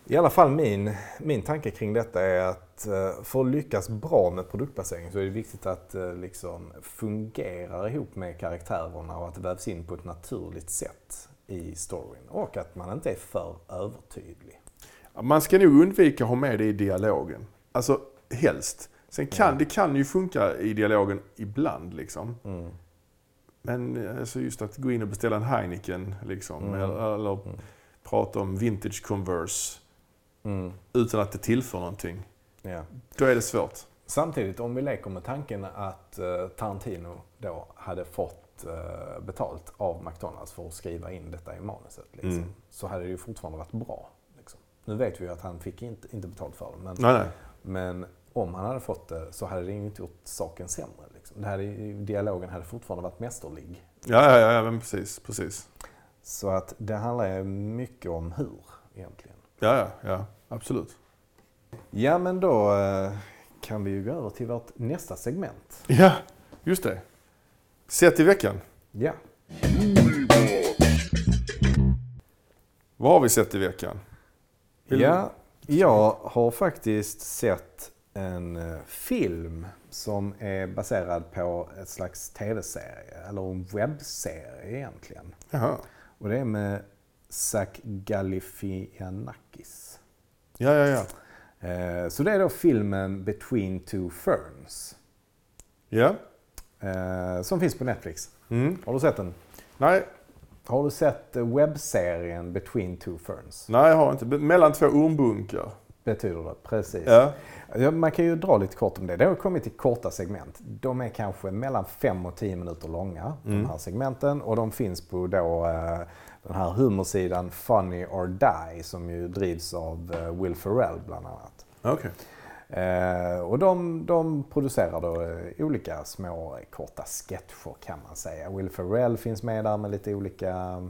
i alla fall min, min tanke kring detta är att eh, för att lyckas bra med produktplacering så är det viktigt att det liksom fungerar ihop med karaktärerna och att det vävs in på ett naturligt sätt i storyn. Och att man inte är för övertydlig. Man ska nog undvika att ha med det i dialogen. Alltså helst. Sen kan, Mm. det kan ju funka i dialogen ibland liksom. Mm. Men alltså just att gå in och beställa en Heineken liksom. Mm. Eller, eller Mm. prata om vintage Converse. Mm. Utan att det tillför någonting. Ja. Då är det svårt. Samtidigt om vi leker med tanken att eh, Tarantino då hade fått eh, betalt av McDonalds för att skriva in detta i manuset. Liksom, Mm. Så hade det ju fortfarande varit bra. Liksom. Nu vet vi ju att han fick inte, inte betalt för det. Men, Nej, nej. men om han hade fått det så hade det inte gjort saken sämre. Liksom. Det ju- dialogen hade fortfarande varit mästerlig. Ja, ja, ja, men precis, precis. Så att det handlar mycket om hur egentligen. Ja, ja, ja, absolut. Ja men då eh, kan vi ju gå över till vårt nästa segment. Ja, just det. Sett i veckan. Ja. Vad har vi sett i veckan? Vill- Ja, jag har faktiskt sett en eh, film som är baserad på ett slags tv-serie, eller en webbserie egentligen. Jaha. Och det är med Zach Galifianakis. Ja, ja, ja. Eh, Så det är då filmen Between Two Ferns. Ja. eh, Som finns på Netflix. Mm. Har du sett den? Nej, Har du sett eh, webbserien Between Two Ferns? nej, jag har inte. Mellan två ormbunkar. Betyder det, precis. Ja. Ja, man kan ju dra lite kort om det. Det har kommit i korta segment. De är kanske mellan 5 och 10 minuter långa, Mm. de här segmenten. Och de finns på då, eh, den här humorsidan Funny or Die som ju drivs av eh, Will Ferrell bland annat. Okej. Eh, och de, de producerar då eh, olika små eh, korta sketcher kan man säga. Will Ferrell finns med där med lite olika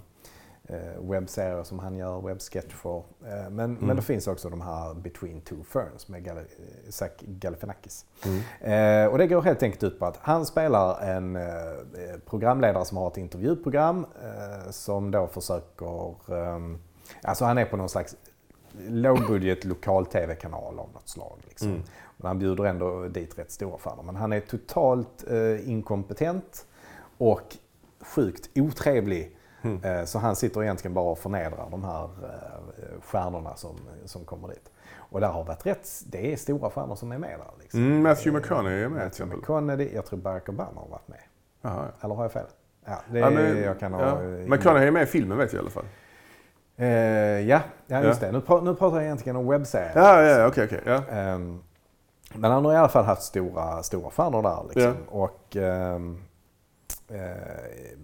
webbserier som han gör, webbsketcher. Eh, men, men det finns också de här Between Two Ferns med Gal- eh, Zach Galifianakis. Mm. Eh, och det går helt enkelt ut på att han spelar en eh, programledare som har ett intervjuprogram eh, som då försöker, eh, alltså han är på någon slags lågbudget lokal-tv-kanal av något slag. Liksom. Mm. Men han bjuder ändå dit rätt stora stjärnor. Men han är totalt eh, inkompetent och sjukt otrevlig. Mm. Eh, så han sitter egentligen bara och förnedrar de här eh, stjärnorna som, som kommer dit. Och där har varit rätt, det är stora stjärnor som är med där. Liksom. Mm, Matthew McConaughey är med till Matthew exempel. McConaughey, jag tror Barack Obama har varit med. Jaha, ja. Eller har jag fel? Ja, det Ja, men, jag kan ha... McConaughey är med i filmen vet jag i alla fall. Eh, ja, ja, just det. Nu, pra- nu pratar jag egentligen om webbserien. Ja, ja, okej, okej. Ja. Ehm, men han har i alla fall haft stora, stora stjärnor där. Liksom. Och eh,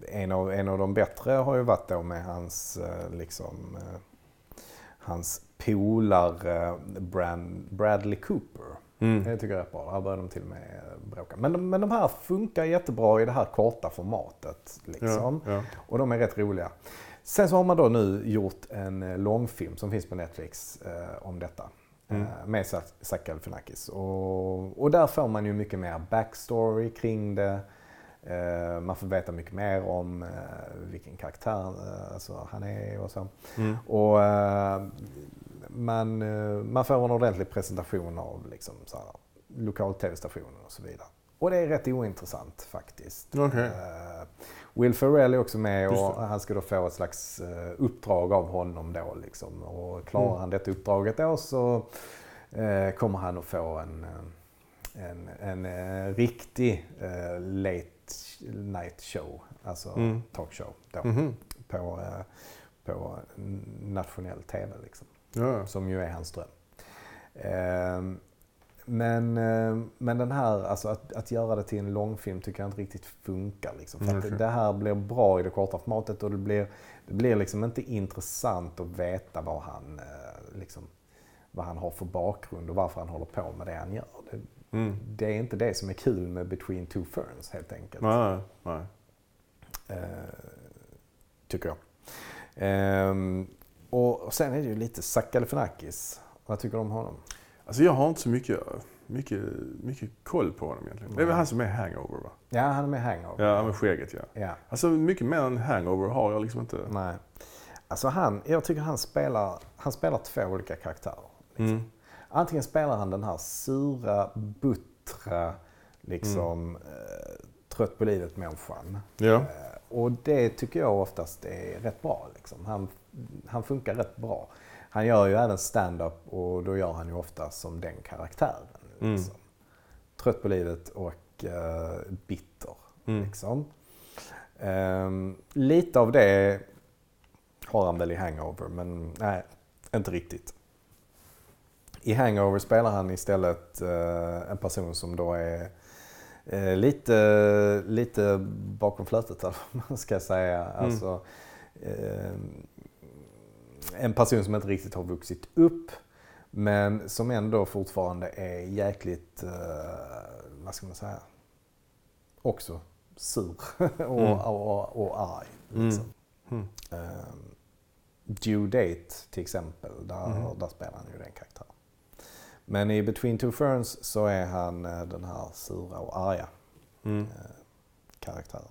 en, av, en av de bättre har ju varit då med hans, eh, liksom, eh, hans polare Bradley Cooper. Mm. Det tycker jag är rätt bra. Här börjar de till och med eh, bråka. Men de, men de här funkar jättebra i det här korta formatet. Liksom. Ja, ja. Och de är rätt roliga. Sen så har man då nu gjort en eh, långfilm som finns på Netflix eh, om detta. Mm. Eh, med Zach Zach Galifianakis. Och, och där får man ju mycket mer backstory kring det. Eh, man får veta mycket mer om eh, vilken karaktär eh, alltså han är och så. Mm. Och man, man får en ordentlig presentation av liksom, så här, lokal-tv-stationen och så vidare. Och det är rätt ointressant faktiskt. Eh, Will Ferrell är också med och han ska då få ett slags uppdrag av honom då. Liksom. Och klarar Mm. han detta uppdraget då så kommer han att få en, en, en riktig late night show, alltså Mm. talkshow då, Mhm. på, eh, på nationell tv. Liksom Ja. som ju är hans dröm. Ehm, Men, eh, men den här, alltså att, att göra det till en långfilm tycker jag inte riktigt funkar. Liksom. För Mm, det här blir bra i det korta formatet och det blir, det blir liksom inte intressant att veta vad han, eh, liksom, vad han har för bakgrund och varför han håller på med det han gör. Det, Mm. det är inte det som är kul med Between Two Ferns helt enkelt. Nej, nej. Eh, tycker jag. Ehm, och sen är det ju lite Zach Galifianakis. Vad tycker du om honom? Alltså jag har inte så mycket mycket, mycket koll på honom egentligen. Det är väl han som är hangover va? Ja, han är med hangover. Ja, med skägget ja. Ja, Alltså mycket mer än hangover har jag liksom inte. nej. Alltså han, jag tycker han spelar, han spelar två olika karaktärer. Liksom. Mm. Antingen spelar han den här sura, buttra, liksom Mm. eh, trött på livet-människan. Ja. Eh, och det tycker jag oftast är rätt bra. Liksom. Han, han funkar rätt bra. Han gör ju även stand-up och då gör han ju ofta som den karaktären. Mm. Liksom. Trött på livet och eh, bitter. Mm. Liksom. Ehm, lite av det har han väl i Hangover, men nej, inte riktigt. I Hangover spelar han istället eh, en person som då är eh, lite, lite bakom flötet, *laughs* eller vad man ska säga. Alltså, eh, en person som inte riktigt har vuxit upp, men som ändå fortfarande är jäkligt, vad ska man säga, också sur *laughs* och, Mm. och, och, och arg. Mm. Liksom. Mm. Um, Due Date till exempel, där, Mhm. där spelar han ju den karaktären. Men i Between Two Ferns så är han eh, den här sura och arga Mm. karaktären.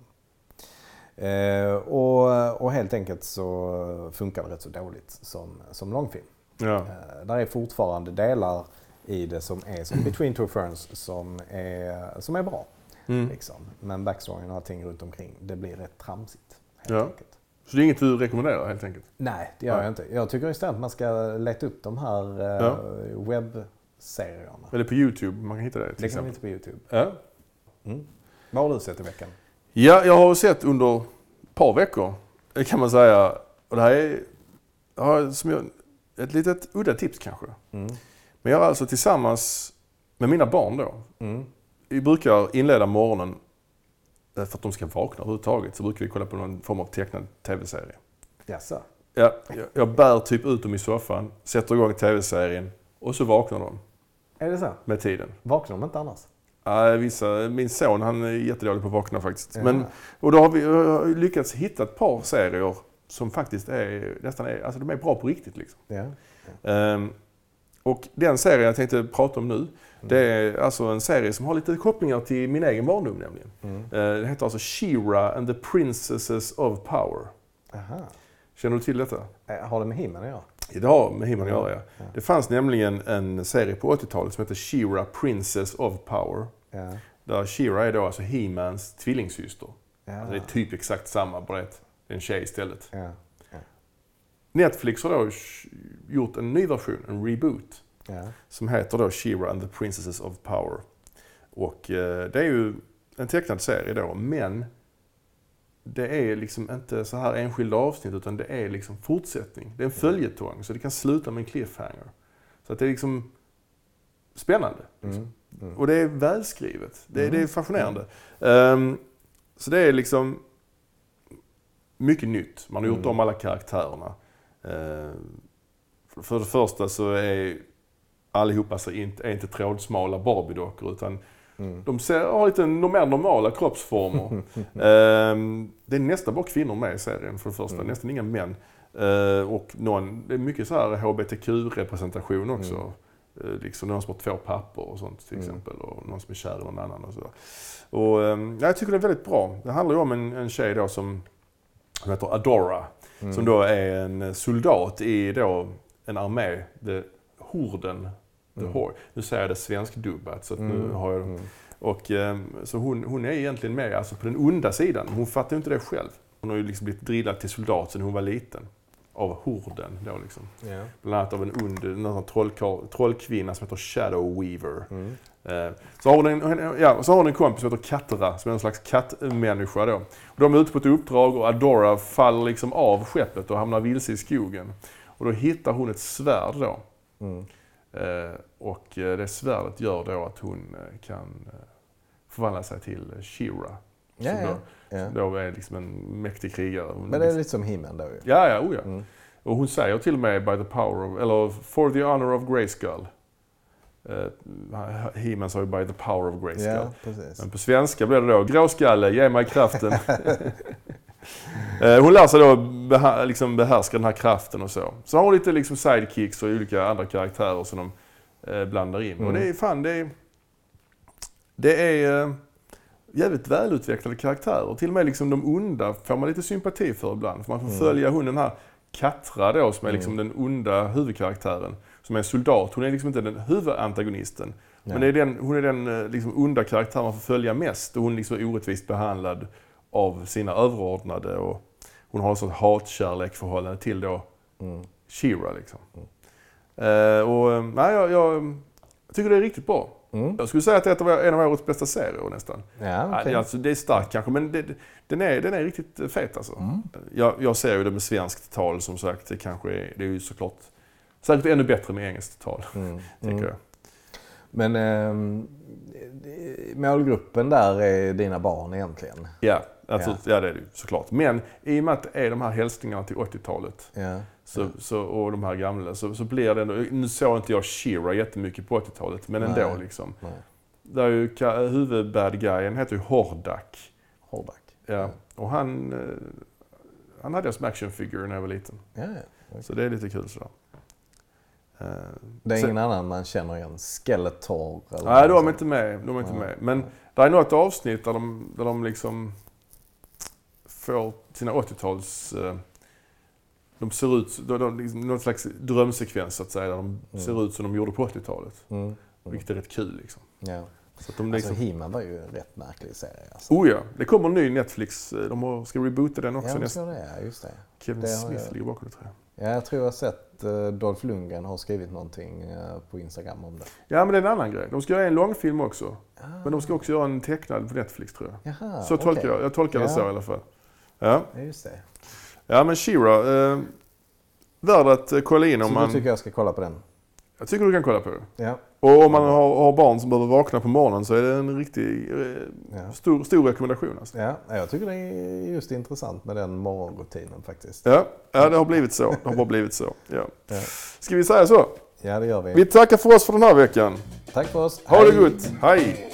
Eh, och, och helt enkelt så funkar det rätt så dåligt som, som långfilm. Ja. Eh, där är fortfarande delar i det som är som *clears throat* Between Two Ferns som är, som är bra. Mm. Liksom. Men backstoryn och allting runt omkring, det blir rätt tramsigt. Helt Ja. enkelt. Så det är inget du rekommenderar helt enkelt? Nej, det gör Nej. jag inte. Jag tycker istället att man ska leta upp de här eh, Ja. Webbserierna. Eller på YouTube, man kan hitta det till Det kan exempel. vi inte på Youtube. Ja. Mm. Vad har du sett i veckan? ja, jag har sett under ett par veckor, kan man säga. Och det här är har som jag, ett litet udda tips kanske. Mm. Men jag har alltså tillsammans med mina barn då. Mm. Vi brukar inleda morgonen, eh, för att de ska vakna överhuvudtaget, så brukar vi kolla på någon form av tecknad tv-serie. Jaså? Ja, jag, jag bär typ ut dem i soffan, sätter igång tv-serien och så vaknar de Är det så? med tiden. Vaknar de inte annars? Ja, vissa, min son han är jättedålig på att vakna faktiskt. Ja. Men, och då har vi har lyckats hitta ett par serier som faktiskt är, nästan är, alltså de är bra på riktigt. Liksom. Ja. Ehm, och den serien jag tänkte prata om nu, det är alltså en serie som har lite kopplingar till min egen barndom nämligen. Mm. Eh, Den heter alltså She-Ra and the Princesses of Power. Aha. Känner du till detta? Eh, Har det med himlen att göra? Det har med himlen att göra ja. Ja. Det fanns nämligen en serie på 80-talet som heter She-Ra Princess of Power. Ja. Där She-Ra är då alltså He-Mans tvillingsyster. Ja. Alltså det är typ exakt samma, bara att det är en tjej istället. ja. Netflix har då gjort en ny version, en reboot, som heter då She-Ra and the Princesses of Power. Och eh, det är ju en tecknad serie då, men det är liksom inte så här enskilda avsnitt utan det är liksom fortsättning. Det är en följetong, så det kan sluta med en cliffhanger. Så att det är liksom spännande. Mm. Mm. Och det är välskrivet. Det, Mm. det är fascinerande. Ehm, så det är liksom mycket nytt. Man har gjort Mm. om alla karaktärerna. För- för det första så är allihopa så inte, är inte trådsmala Barbie-dockor utan Mm. de ser, har lite mer normala kroppsformer. *laughs* Ehm, det är nästan bara kvinnor med i serien för det första, Mm. nästan inga män. Ehm, och någon, det är mycket så här HBTQ-representation också. Mm. Eh, Liksom någon som har två pappor och sånt till Mm. exempel. Och någon som är kär i någon annan och så. Och, ja, jag tycker det är väldigt bra. Det handlar ju om en, en tjej då som, som heter Adora. Mm. Som då är en soldat i då en armé, the Horden. Mm. Horde. Nu säger jag det svenskdubbat så nu Mm. har jag Mm. och, ehm, så hon, hon är egentligen med alltså på den onda sidan. Hon fattar ju inte det själv. Hon har ju liksom blivit drillad till soldat sedan hon var liten. Av horden då liksom. Ja. Bland annat av en ond en trollkvinna som heter Shadow Weaver. Mm. Eh, Så har, hon en, ja, så har hon en kompis som heter Kattra, som är en slags kattmänniska då. Och de är ute på ett uppdrag och Adora faller liksom av skeppet och hamnar vilse i skogen. Och då hittar hon ett svärd då. Mm. Eh, Och det svärdet gör då att hon eh, kan eh, förvandla sig till She-Ra. Ja, Som då, ja. som då är liksom en mäktig krigare. Hon Men det är lite som himlen då ju. Ja, ja, oh ja. Mm. Och hon säger till och med by the power of, eller for the honor of Grayskull. Uh, He-Man sa ju by the power of Grayskull. Ja, precis. Men på svenska blir det då gråskalle, ge mig kraften. *laughs* *laughs* Eh, hon lär sig då beha- liksom behärska den här kraften och så. Så har hon lite liksom sidekicks och olika andra karaktärer som de eh, blandar in. Mm. Och det är fan, det är, Det är eh, jävligt välutvecklade karaktärer. Till och med liksom de onda får man lite sympati för ibland. För man får Mm. följa hon den här Katra då som är liksom den onda huvudkaraktären. Som är en soldat. Hon är liksom inte den huvudantagonisten. Men det är den, hon är den liksom onda karaktären man får följa mest. Och hon är liksom orättvist behandlad av sina överordnade. Och hon har en sån hatkärlek-förhållande till då Mm. Shira liksom. Eh, och eh, nej, jag, jag tycker det är riktigt bra. Mm. Jag skulle säga att det är en av årets bästa serier nästan. Ja, det- Alltså, det är starkt kanske, men det, den, är, den är riktigt eh, fet alltså. Mm. Jag, jag ser ju det med svenskt tal som sagt. Det kanske är, det är ju såklart säkert ännu bättre med engelskt tal, Mm. *laughs* tänker Mm. jag. Men ehm, målgruppen där är dina barn egentligen? Ja, alltså, ja. det är det ju såklart. Men i och med att det är de här hälsningarna till 80-talet Ja. så, så, och de här gamla så, så blir det ändå, nu såg inte jag Shira jättemycket på 80-talet, men ändå Nej. liksom. Nej. Där är ju huvudbad guyen heter ju Hordak. Hordak. Ja. Och han, eh, han hade jag som actionfigur när jag var liten. Ja, ja. Så det är lite kul sådär. Det är sen- ingen annan man känner igen? Skeletor? Eller Nej, de är inte med. De är inte med. Men det är något avsnitt där de, där de liksom får sina 80-tals... eh, De ser ut, de, de, liksom, någon slags drömsekvens så att säga, där de Mm. ser ut som de gjorde på 80-talet. Mm. Mm. Vilket är rätt kul liksom. Ja. Så att de Alltså, liksom, He-Man var ju en rätt märklig serie. Alltså. oh ja, det kommer en ny Netflix. eh, De har- ska reboota den också. ja, nästa. så det är, just det. Kevin det Smith jag- ligger bakom det tror jag. Ja, jag tror jag har sett uh, Dolph Lundgren har skrivit någonting eh, på Instagram om det. Ja, men det är en annan grej. De ska göra en långfilm också. Ah. Men de ska också göra en tecknad på Netflix tror jag. Jaha, Så tolkar okej. jag. Jag tolkar det Ja. så i alla fall. Ja, Ja, just det. ja men Shira. Eh, värd att eh, kolla in om Så man... du tycker jag ska kolla på den? Jag tycker du kan kolla på det. Ja. Och om man har, har barn som behöver vakna på morgonen så är det en riktig eh, Ja. stor, stor rekommendation. Alltså. ja, jag tycker det är just intressant med den morgonrutinen faktiskt. Ja, ja, det har blivit så. Det har bara blivit så. Ja. Ja. Ska vi säga så? Ja, det gör vi. Vi tackar för oss för den här veckan. Tack för oss. Ha det Hej. gott. Hej!